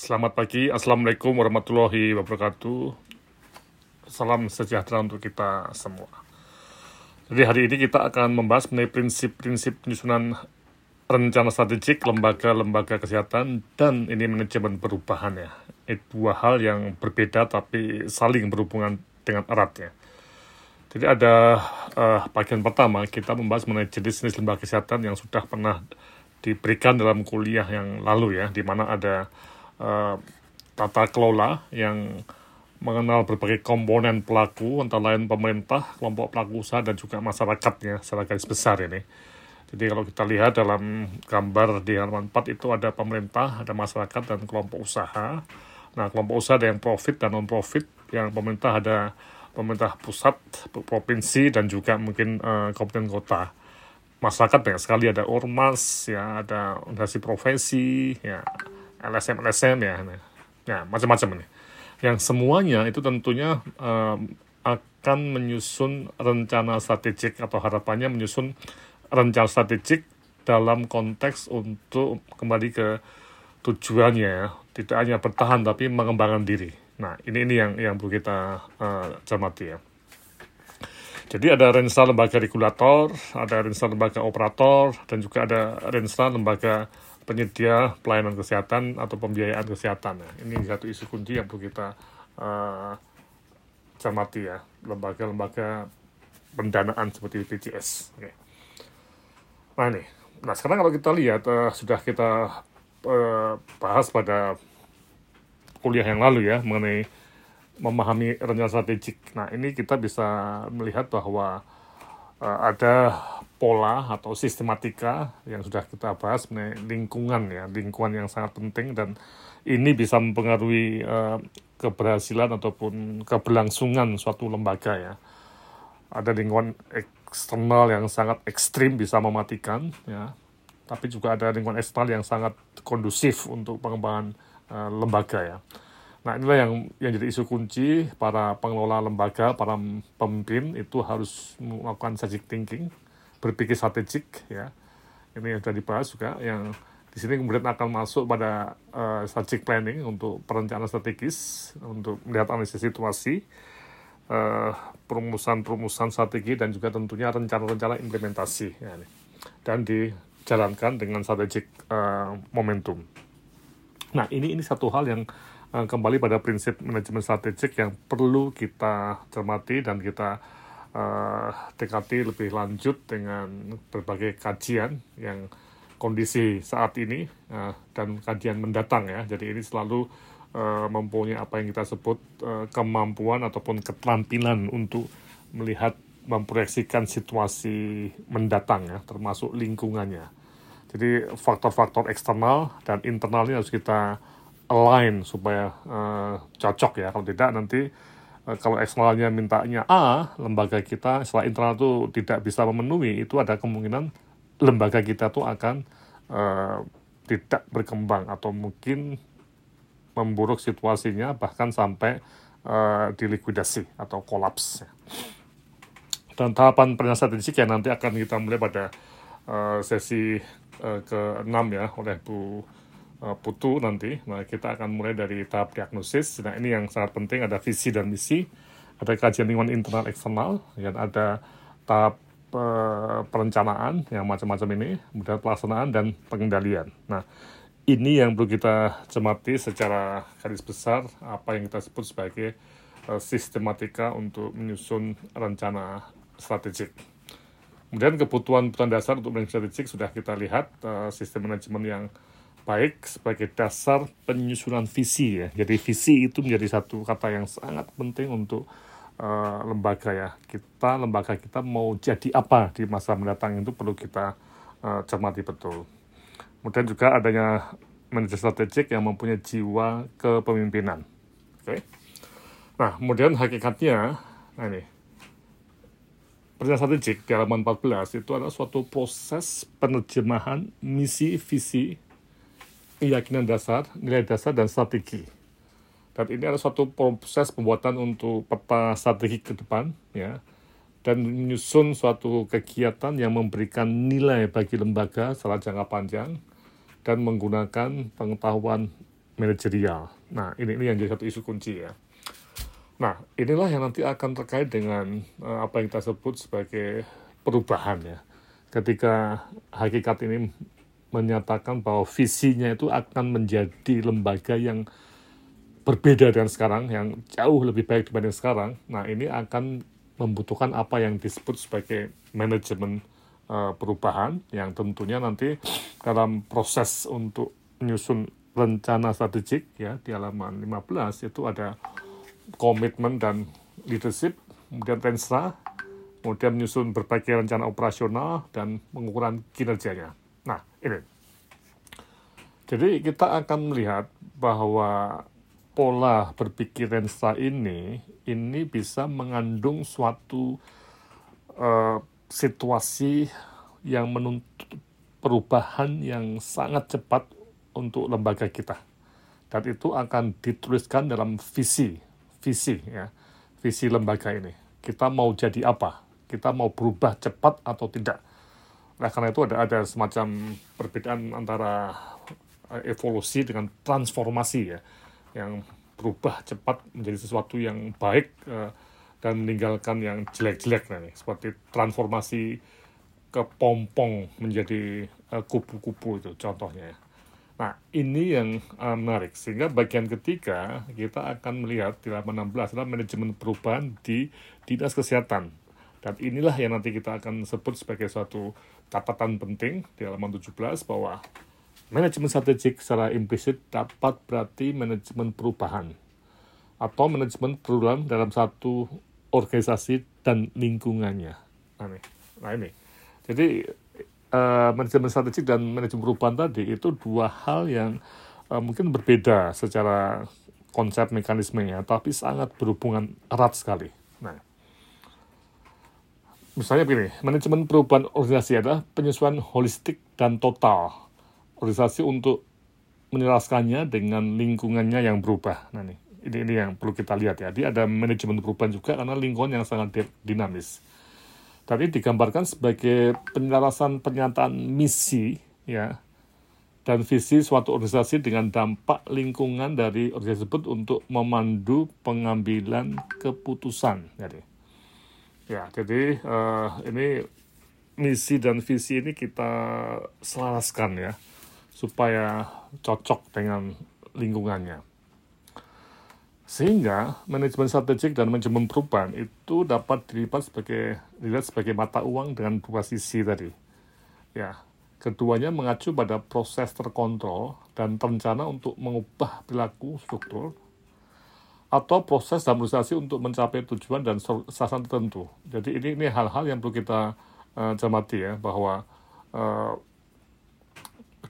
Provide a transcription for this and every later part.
Selamat pagi, Assalamualaikum warahmatullahi wabarakatuh. Salam sejahtera untuk kita semua. Jadi hari ini kita akan membahas mengenai prinsip-prinsip penyusunan rencana strategik lembaga-lembaga kesehatan dan ini manajemen perubahan ya. Itu dua hal yang berbeda tapi saling berhubungan dengan erat ya. Jadi ada uh, bagian pertama kita membahas mengenai jenis-jenis lembaga kesehatan yang sudah pernah diberikan dalam kuliah yang lalu ya, di mana ada uh, tata kelola yang mengenal berbagai komponen pelaku, antara lain pemerintah, kelompok pelaku usaha, dan juga masyarakatnya secara garis besar ini. Jadi kalau kita lihat dalam gambar di halaman 4 itu ada pemerintah, ada masyarakat, dan kelompok usaha. Nah, kelompok usaha ada yang profit dan non-profit, yang pemerintah ada pemerintah pusat, provinsi, dan juga mungkin uh, kabupaten kota masyarakat banyak sekali ada ormas ya ada organisasi profesi ya LSM LSM ya ya macam-macam ini. Yang semuanya itu tentunya um, akan menyusun rencana strategik atau harapannya menyusun rencana strategik dalam konteks untuk kembali ke tujuannya ya. Tidak hanya bertahan tapi mengembangkan diri. Nah ini ini yang yang perlu kita uh, cermati ya. Jadi ada rensa lembaga regulator, ada rensa lembaga operator, dan juga ada rensa lembaga penyedia pelayanan kesehatan atau pembiayaan kesehatan. Ya. Ini satu isu kunci yang perlu kita uh, cermati ya, lembaga-lembaga pendanaan seperti BPJS. Oke. Nah ini, nah sekarang kalau kita lihat uh, sudah kita uh, bahas pada kuliah yang lalu ya mengenai memahami rencana strategik. Nah, ini kita bisa melihat bahwa ada pola atau sistematika yang sudah kita bahas lingkungan ya, lingkungan yang sangat penting dan ini bisa mempengaruhi uh, keberhasilan ataupun keberlangsungan suatu lembaga ya. Ada lingkungan eksternal yang sangat ekstrim bisa mematikan ya, tapi juga ada lingkungan eksternal yang sangat kondusif untuk pengembangan uh, lembaga ya. Nah inilah yang yang jadi isu kunci para pengelola lembaga, para pemimpin itu harus melakukan strategic thinking, berpikir strategik ya. Ini yang sudah dibahas juga yang di sini kemudian akan masuk pada uh, strategic planning untuk perencanaan strategis untuk melihat analisis situasi, uh, perumusan-perumusan strategi dan juga tentunya rencana-rencana implementasi ya, dan dijalankan dengan strategic uh, momentum. Nah ini ini satu hal yang uh, kembali pada prinsip manajemen strategik yang perlu kita cermati dan kita uh, dekati lebih lanjut dengan berbagai kajian yang kondisi saat ini uh, dan kajian mendatang ya. Jadi ini selalu uh, mempunyai apa yang kita sebut uh, kemampuan ataupun keterampilan untuk melihat memproyeksikan situasi mendatang ya, termasuk lingkungannya. Jadi faktor-faktor eksternal dan internal ini harus kita align supaya uh, cocok ya. Kalau tidak nanti uh, kalau eksternalnya mintanya A, lembaga kita setelah internal itu tidak bisa memenuhi, itu ada kemungkinan lembaga kita tuh akan uh, tidak berkembang atau mungkin memburuk situasinya bahkan sampai uh, dilikuidasi atau kolaps. Dan tahapan perencanaan strategik yang nanti akan kita mulai pada uh, sesi uh, ke-6 ya oleh Bu uh, Putu nanti. Nah, kita akan mulai dari tahap diagnosis. Nah, ini yang sangat penting ada visi dan misi, ada kajian lingkungan internal eksternal, dan ada tahap uh, perencanaan yang macam-macam ini, kemudian pelaksanaan dan pengendalian. Nah, ini yang perlu kita cermati secara garis besar apa yang kita sebut sebagai uh, sistematika untuk menyusun rencana strategik. Kemudian kebutuhan-kebutuhan dasar untuk manajemen strategik sudah kita lihat sistem manajemen yang baik sebagai dasar penyusunan visi ya. Jadi visi itu menjadi satu kata yang sangat penting untuk uh, lembaga ya. Kita lembaga kita mau jadi apa di masa mendatang itu perlu kita uh, cermati betul. Kemudian juga adanya manajer strategik yang mempunyai jiwa kepemimpinan. Oke. Okay? Nah, kemudian hakikatnya, nah ini, Perencanaan strategik di halaman 14 itu adalah suatu proses penerjemahan misi, visi, keyakinan dasar, nilai dasar, dan strategi. Dan ini adalah suatu proses pembuatan untuk peta strategi ke depan, ya, dan menyusun suatu kegiatan yang memberikan nilai bagi lembaga secara jangka panjang dan menggunakan pengetahuan manajerial. Nah, ini ini yang jadi satu isu kunci ya. Nah, inilah yang nanti akan terkait dengan uh, apa yang kita sebut sebagai perubahan ya. Ketika hakikat ini menyatakan bahwa visinya itu akan menjadi lembaga yang berbeda dengan sekarang, yang jauh lebih baik dibanding sekarang. Nah, ini akan membutuhkan apa yang disebut sebagai manajemen uh, perubahan yang tentunya nanti dalam proses untuk menyusun rencana strategik ya di halaman 15 itu ada komitmen dan leadership, kemudian renstra, kemudian menyusun berbagai rencana operasional dan pengukuran kinerjanya. Ini. Jadi kita akan melihat bahwa pola berpikir renstra ini ini bisa mengandung suatu uh, situasi yang menuntut perubahan yang sangat cepat untuk lembaga kita. Dan itu akan dituliskan dalam visi, visi ya, visi lembaga ini. Kita mau jadi apa? Kita mau berubah cepat atau tidak? Nah, karena itu ada ada semacam perbedaan antara eh, evolusi dengan transformasi ya, yang berubah cepat menjadi sesuatu yang baik uh, dan meninggalkan yang jelek-jelek nah, nih, seperti transformasi kepompong menjadi uh, kupu-kupu itu contohnya. Nah, ini yang uh, menarik. Sehingga bagian ketiga, kita akan melihat di halaman 16 adalah manajemen perubahan di Dinas Kesehatan. Dan inilah yang nanti kita akan sebut sebagai suatu catatan penting di halaman 17 bahwa manajemen strategik secara implisit dapat berarti manajemen perubahan atau manajemen perubahan dalam satu organisasi dan lingkungannya. Nah ini, nah ini. jadi uh, manajemen strategik dan manajemen perubahan tadi itu dua hal yang uh, mungkin berbeda secara konsep mekanismenya, tapi sangat berhubungan erat sekali. Misalnya begini, manajemen perubahan organisasi adalah penyesuaian holistik dan total organisasi untuk menjelaskannya dengan lingkungannya yang berubah. Nah, ini, ini, ini yang perlu kita lihat ya. Dia ada manajemen perubahan juga karena lingkungan yang sangat dinamis. Tadi digambarkan sebagai penyelarasan pernyataan misi ya dan visi suatu organisasi dengan dampak lingkungan dari organisasi tersebut untuk memandu pengambilan keputusan. Jadi, ya, jadi uh, ini misi dan visi ini kita selaraskan ya supaya cocok dengan lingkungannya. Sehingga manajemen strategik dan manajemen perubahan itu dapat dilihat sebagai dilihat sebagai mata uang dengan dua sisi tadi. Ya, keduanya mengacu pada proses terkontrol dan terencana untuk mengubah perilaku struktur atau proses dalam organisasi untuk mencapai tujuan dan sasaran tertentu. Jadi ini ini hal-hal yang perlu kita uh, cermati ya bahwa uh,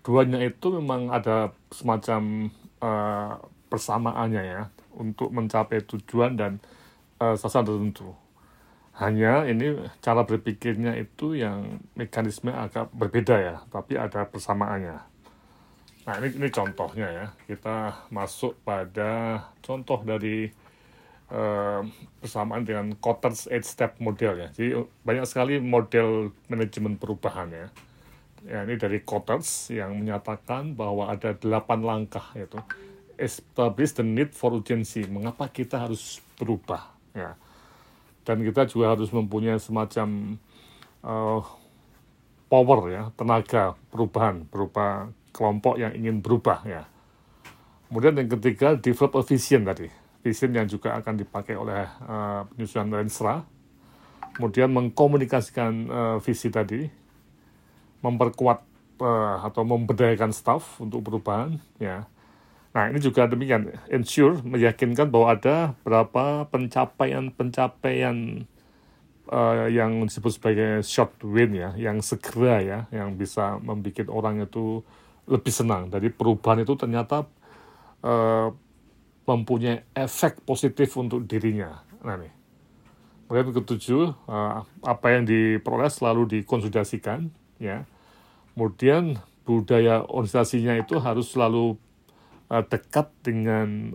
keduanya itu memang ada semacam uh, persamaannya ya untuk mencapai tujuan dan uh, sasaran tertentu. Hanya ini cara berpikirnya itu yang mekanisme agak berbeda ya, tapi ada persamaannya. Nah ini, ini contohnya ya, kita masuk pada contoh dari uh, persamaan dengan Kotter's Eight Step model ya. Jadi banyak sekali model manajemen perubahan ya. Ya ini dari Kotter's yang menyatakan bahwa ada delapan langkah yaitu establish the need for urgency. Mengapa kita harus berubah? Ya. Dan kita juga harus mempunyai semacam uh, power ya, tenaga perubahan berupa kelompok yang ingin berubah ya. Kemudian yang ketiga develop a vision tadi, vision yang juga akan dipakai oleh uh, penyusunan Renstra. Kemudian mengkomunikasikan uh, visi tadi, memperkuat uh, atau memberdayakan staff untuk perubahan ya Nah, ini juga demikian, ensure meyakinkan bahwa ada berapa pencapaian-pencapaian uh, yang disebut sebagai short win ya, yang segera ya, yang bisa membuat orang itu lebih senang. Jadi perubahan itu ternyata uh, mempunyai efek positif untuk dirinya. Nah, nih. Kemudian ketujuh, uh, apa yang diperoleh selalu dikonsolidasikan, ya. Kemudian budaya organisasinya itu harus selalu uh, dekat dengan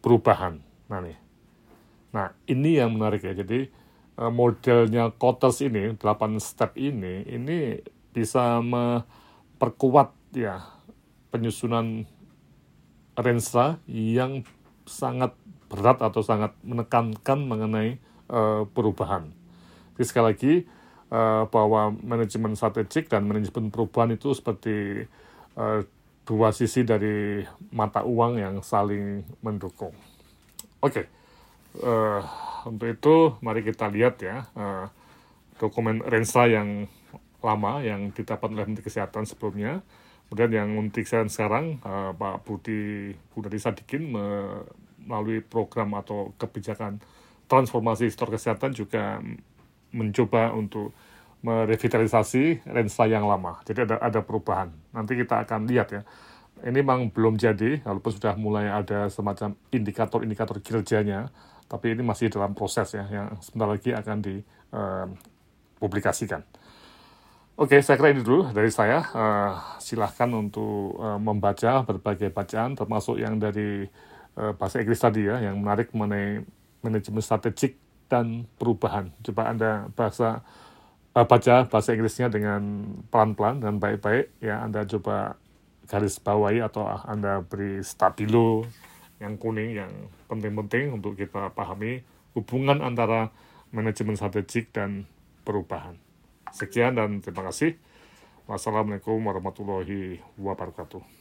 perubahan. Nah, nih. nah ini yang menarik ya. Jadi modelnya Koters ini, 8 step ini, ini bisa memperkuat ya penyusunan Renstra yang sangat berat atau sangat menekankan mengenai uh, perubahan. Jadi sekali lagi uh, bahwa manajemen strategik dan manajemen perubahan itu seperti uh, dua sisi dari mata uang yang saling mendukung. Oke, okay. uh, untuk itu mari kita lihat ya uh, dokumen Renstra yang lama yang didapat oleh Menteri Kesehatan sebelumnya. Kemudian yang Menteri Kesehatan sekarang uh, Pak Budi Gunadi Sadikin melalui program atau kebijakan transformasi sektor kesehatan juga mencoba untuk merevitalisasi lensa yang lama. Jadi ada ada perubahan. Nanti kita akan lihat ya. Ini memang belum jadi, walaupun sudah mulai ada semacam indikator-indikator kinerjanya, tapi ini masih dalam proses ya, yang sebentar lagi akan dipublikasikan. Uh, Oke, saya kira ini dulu dari saya. Uh, silahkan untuk uh, membaca berbagai bacaan, termasuk yang dari uh, bahasa Inggris tadi ya, yang menarik mengenai manajemen strategik dan perubahan. Coba Anda bahasa uh, baca bahasa Inggrisnya dengan pelan-pelan dan baik-baik ya Anda coba garis bawahi atau Anda beri stabilo yang kuning yang penting-penting untuk kita pahami hubungan antara manajemen strategik dan perubahan. Sekian dan terima kasih. Wassalamualaikum warahmatullahi wabarakatuh.